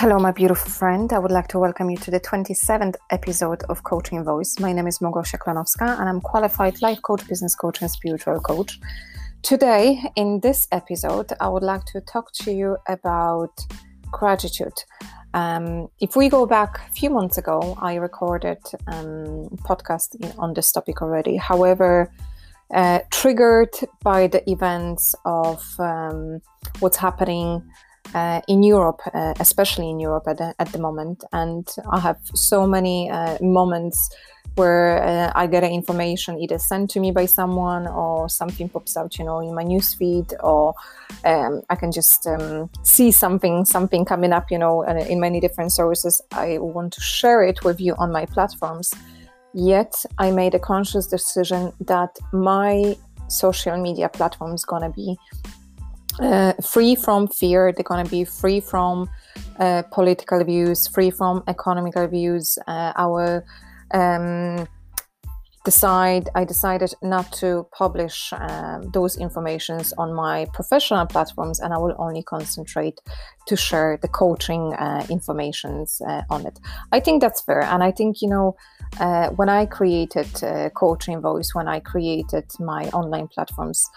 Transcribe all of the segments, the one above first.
Hello, my beautiful friend. I would like to welcome you to the 27th episode of Coaching Voice. My name is Małgosia Klanowska, and I'm qualified life coach, business coach, and spiritual coach. Today, in this episode, I would like to talk to you about gratitude. Um, if we go back a few months ago, I recorded um, podcast on this topic already. However, uh, triggered by the events of um, what's happening uh, in Europe, uh, especially in Europe at the, at the moment. And I have so many uh, moments where uh, I get information either sent to me by someone or something pops out, you know, in my newsfeed, or um, I can just um, see something, something coming up, you know, in many different sources. I want to share it with you on my platforms. Yet I made a conscious decision that my social media platform is gonna be uh, free from fear. They're going to be free from uh, political views, free from economical views. Uh, our um, decide I decided not to publish um, those informations on my professional platforms, and I will only concentrate to share the coaching uh, informations uh, on it. I think that's fair, and I think you know uh, when I created uh, Coaching Voice, when I created my online platforms,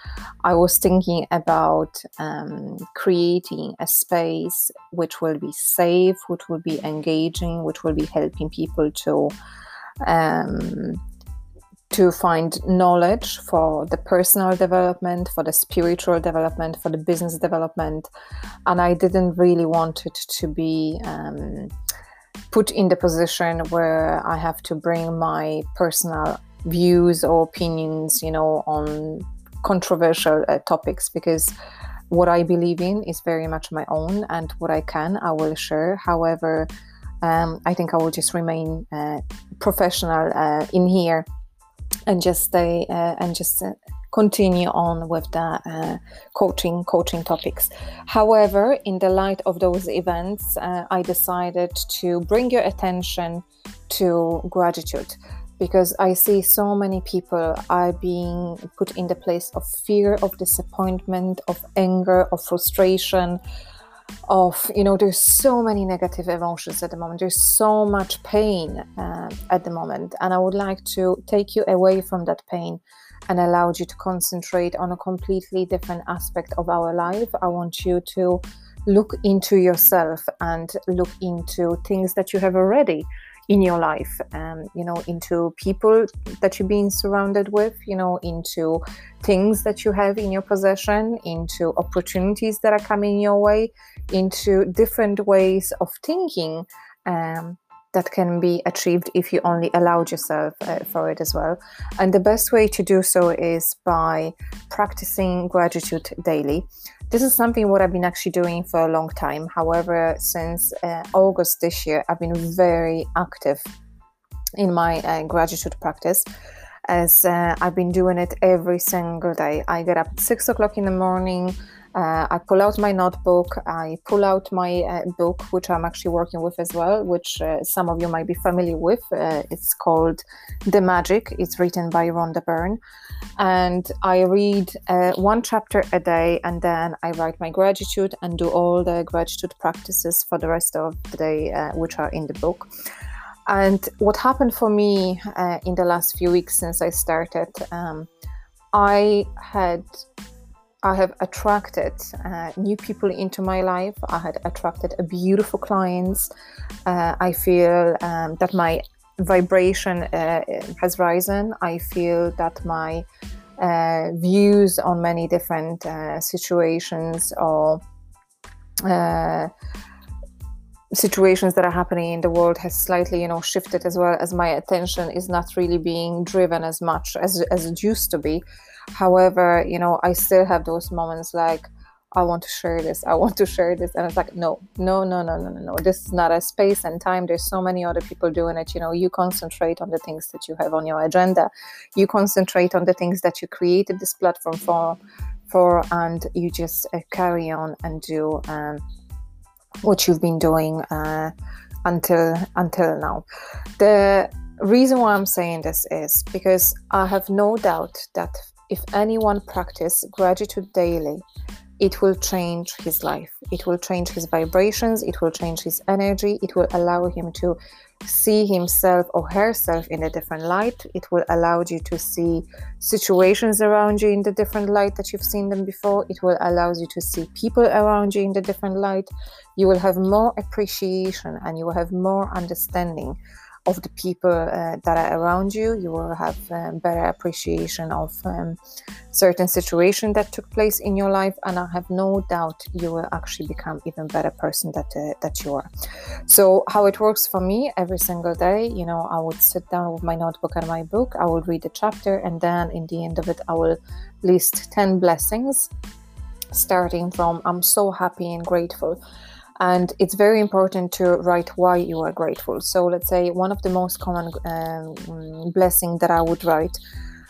I was thinking about um, creating a space which will be safe, which will be engaging, which will be helping people to. Um, to find knowledge for the personal development, for the spiritual development, for the business development. And I didn't really want it to be um, put in the position where I have to bring my personal views or opinions, you know, on controversial uh, topics because what I believe in is very much my own, and what I can, I will share. However, um, I think I will just remain uh, professional uh, in here and just stay uh, and just uh, continue on with the uh, coaching coaching topics. However in the light of those events uh, i decided to bring your attention to gratitude because i see so many people are being put in the place of fear of disappointment of anger of frustration of you know there's so many negative emotions at the moment. There's so much pain uh, at the moment. And i would like to take you away from that pain and allow you to concentrate on a completely different aspect of our life. I want you to look into yourself and look into things that you have already in your life um, you know into people that you're being surrounded with you know into things that you have in your possession into opportunities that are coming your way into different ways of thinking um, that can be achieved if you only allowed yourself uh, for it as well. And the best way to do so is by practicing gratitude daily. This is something what I've been actually doing for a long time. However, since uh, August this year, I've been very active in my uh, gratitude practice as uh, I've been doing it every single day. I get up at six o'clock in the morning. Uh, I pull out my notebook, I pull out my uh, book, which I'm actually working with as well, which uh, some of you might be familiar with. Uh, it's called The Magic, it's written by Rhonda Byrne. And I read uh, one chapter a day and then I write my gratitude and do all the gratitude practices for the rest of the day, uh, which are in the book. And what happened for me in the last few weeks since I started, um, I had I have attracted uh, new people into my life. I had attracted a beautiful clients. Uh, I feel um, that my vibration uh, has risen. I feel that my uh, views on many different uh, situations or uh, situations that are happening in the world has slightly you know shifted as well as my attention is not really being driven as much as, as it used to be however you know i still have those moments like i want to share this i want to share this and it's like no no no no no no no this is not a space and time. There's so many other people doing it. You know you concentrate on the things that you have on your agenda. You concentrate on the things that you created this platform for for and you just uh, carry on and do um, what you've been doing uh, until until now. The reason why I'm saying this is because I have no doubt that if anyone practice gratitude daily, it will change his life. It will change his vibrations, it will change his energy, it will allow him to see himself or herself in a different light. It will allow you to see situations around you in the different light that you've seen them before. It will allow you to see people around you in the different light. You will have more appreciation and you will have more understanding of the people uh, that are around you. You will have um, better appreciation of um, certain situation that took place in your life, and I have no doubt you will actually become even better person that uh, that you are. So how it works for me every single day, you know, I would sit down with my notebook and my book. I will read the chapter, and then in the end of it, I will list ten blessings, starting from I'm so happy and grateful and it's very important to write why you are grateful. So let's say one of the most common um, blessing that i would write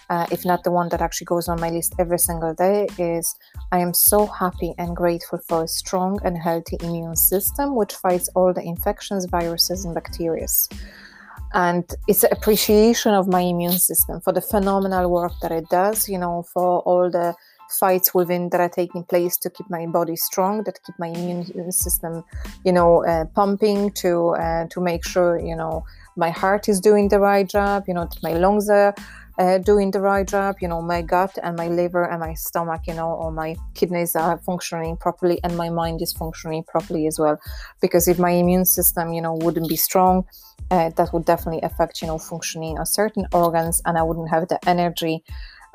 uh, if not the one that actually goes on my list every single day is i am so happy and grateful for a strong and healthy immune system which fights all the infections viruses and bacteria. And it's appreciation of my immune system for the phenomenal work that it does you know for all the fights within that are taking place to keep my body strong, that keep my immune system, you know, uh, pumping to uh, to make sure you know my heart is doing the right job, you know, my lungs are uh, doing the right job, you know, my gut and my liver and my stomach, you know, or my kidneys are functioning properly and my mind is functioning properly as well. Because if my immune system, you know, wouldn't be strong, uh, that would definitely affect, you know, functioning of certain organs and I wouldn't have the energy.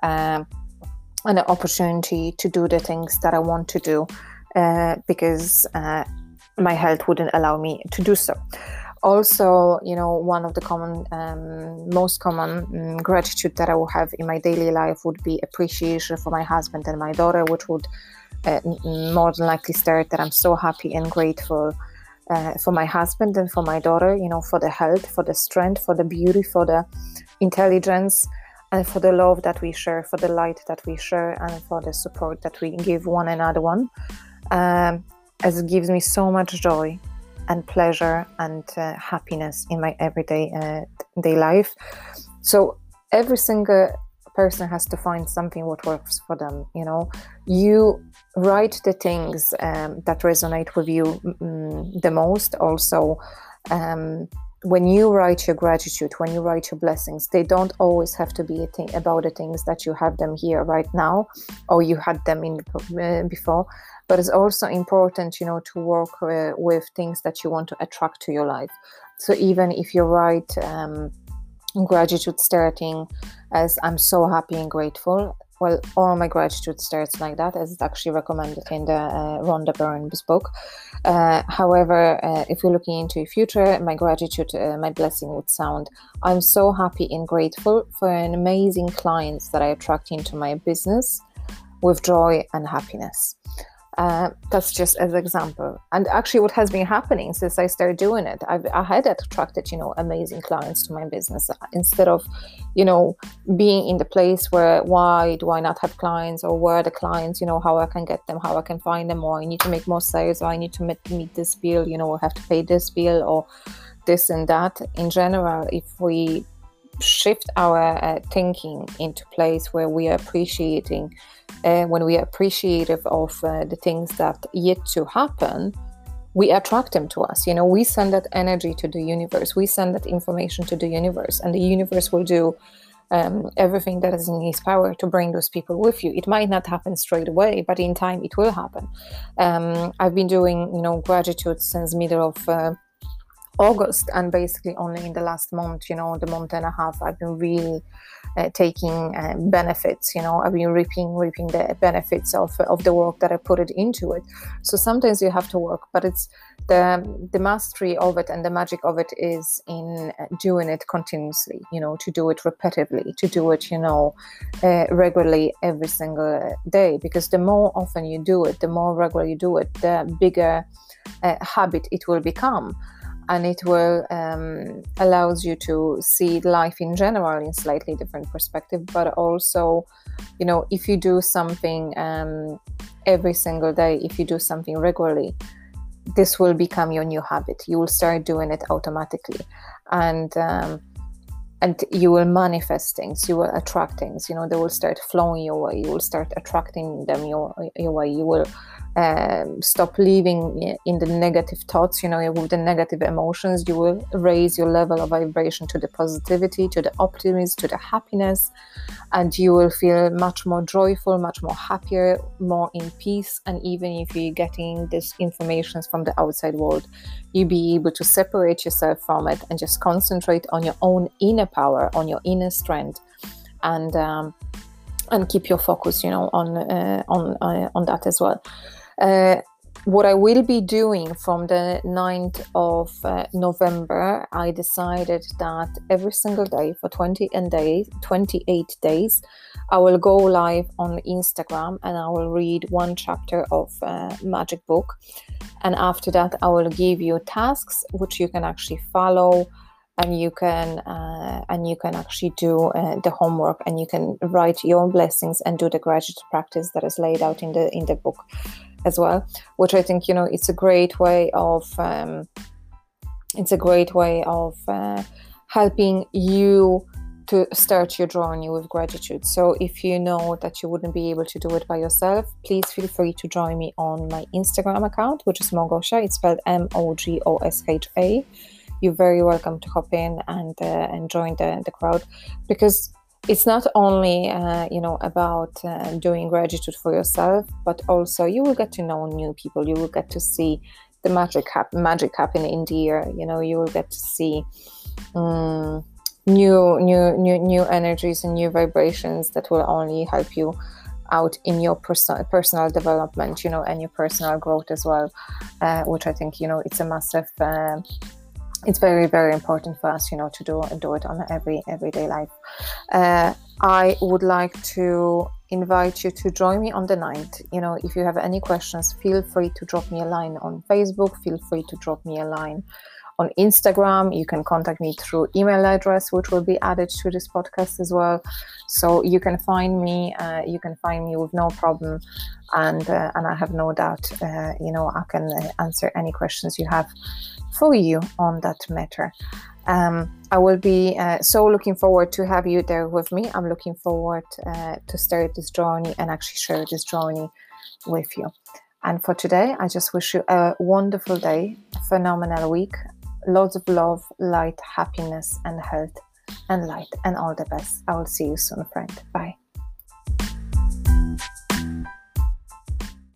Um, an opportunity to do the things that I want to do uh, because uh, my health wouldn't allow me to do so. Also, you know, one of the common, um, most common um, gratitude that I will have in my daily life would be appreciation for my husband and my daughter, which would uh, more than likely start that I'm so happy and grateful uh, for my husband and for my daughter, you know, for the health, for the strength, for the beauty, for the intelligence, and for the love that we share, for the light that we share, and for the support that we give one another one. Um, as it gives me so much joy and pleasure and uh, happiness in my everyday uh, day life. So every single person has to find something what works for them. You know, you write the things um, that resonate with you the most. Also. Um, when you write your gratitude, when you write your blessings, they don't always have to be a thing about the things that you have them here right now, or you had them in uh, before. But it's also important, you know, to work uh, with things that you want to attract to your life. So even if you write um, gratitude starting as "I'm so happy and grateful," well, all my gratitude starts like that, as it's actually recommended in the uh, Rhonda Byrne's book. Uh, however, uh, if you're looking into the future, my gratitude, uh, my blessing would sound I'm so happy and grateful for an amazing clients that I attract into my business with joy and happiness. Uh, that's just as example. And actually what has been happening since i started doing it I've, i had attracted you know amazing clients to my business. Instead of you know being in the place where why do i not have clients? Or where are the clients? You know how i can get them how i can find them or i need to make more sales. Or i need to meet, meet this bill you know or have to pay this bill or this and that. In general if we shift our uh, thinking into place where we are appreciating uh, when we are appreciative of uh, the things that yet to happen we attract them to us. You know we send that energy to the universe. We send that information to the universe and the universe will do um, everything that is in his power to bring those people with you. It might not happen straight away but in time it will happen. Um, i've been doing you know gratitude since middle of uh, August, and basically only in the last month, you know, the month and a half, I've been really uh, taking uh, benefits. You know, I've been reaping reaping the benefits of of the work that I put it into it. So sometimes you have to work, but it's the the mastery of it and the magic of it is in uh, doing it continuously. You know, to do it repetitively, to do it, you know, uh, regularly every single day. Because the more often you do it, the more regular you do it, the bigger uh, habit it will become and it will um, allows you to see life in general in slightly different perspective but also you know if you do something um, every single day if you do something regularly this will become your new habit. You will start doing it automatically. And um, and you will manifest things you will attract things you know they will start flowing your way you will start attracting them your, your way. You will um, stop living in the negative thoughts you know with the negative emotions you will raise your level of vibration to the positivity to the optimism to the happiness and you will feel much more joyful much more happier more in peace and even if you're getting this information from the outside world you'll be able to separate yourself from it and just concentrate on your own inner power on your inner strength and um, and keep your focus you know on uh, on uh, on that as well uh, what I will be doing from the 9th of uh, November, I decided that every single day for 20 and days, 28 days, I will go live on Instagram and I will read one chapter of uh, Magic Book. And after that, I will give you tasks which you can actually follow and you can uh, and you can actually do uh, the homework and you can write your own blessings and do the gratitude practice that is laid out in the in the book as well, which I think you know it's a great way of um, it's a great way of uh, helping you to start your journey with gratitude. So if you know that you wouldn't be able to do it by yourself, please feel free to join me on my Instagram account, which is Mogosha. It's spelled M O G O S H A. You're very welcome to hop in and uh, and join the the crowd because it's not only uh, you know about uh, doing gratitude for yourself but also you will get to know new people. You will get to see the magic happen magic happen in the year you know you will get to see um, new new new new energies and new vibrations that will only help you out in your personal personal development you know and your personal growth as well uh, which i think you know it's a massive uh, it's very very important for us you know to do and do it on every everyday life. Uh, i would like to invite you to join me on the 9th you know if you have any questions feel free to drop me a line on facebook feel free to drop me a line on instagram. You can contact me through email address which will be added to this podcast as well. So you can find me uh, you can find me with no problem. And uh, and i have no doubt uh, you know i can uh, answer any questions you have for you on that matter. Um, I will be uh, so looking forward to have you there with me. I'm looking forward uh, to start this journey and actually share this journey with you. And for today, I just wish you a wonderful day, phenomenal week, lots of love, light, happiness, and health, and light, and all the best. I will see you soon, friend. Bye.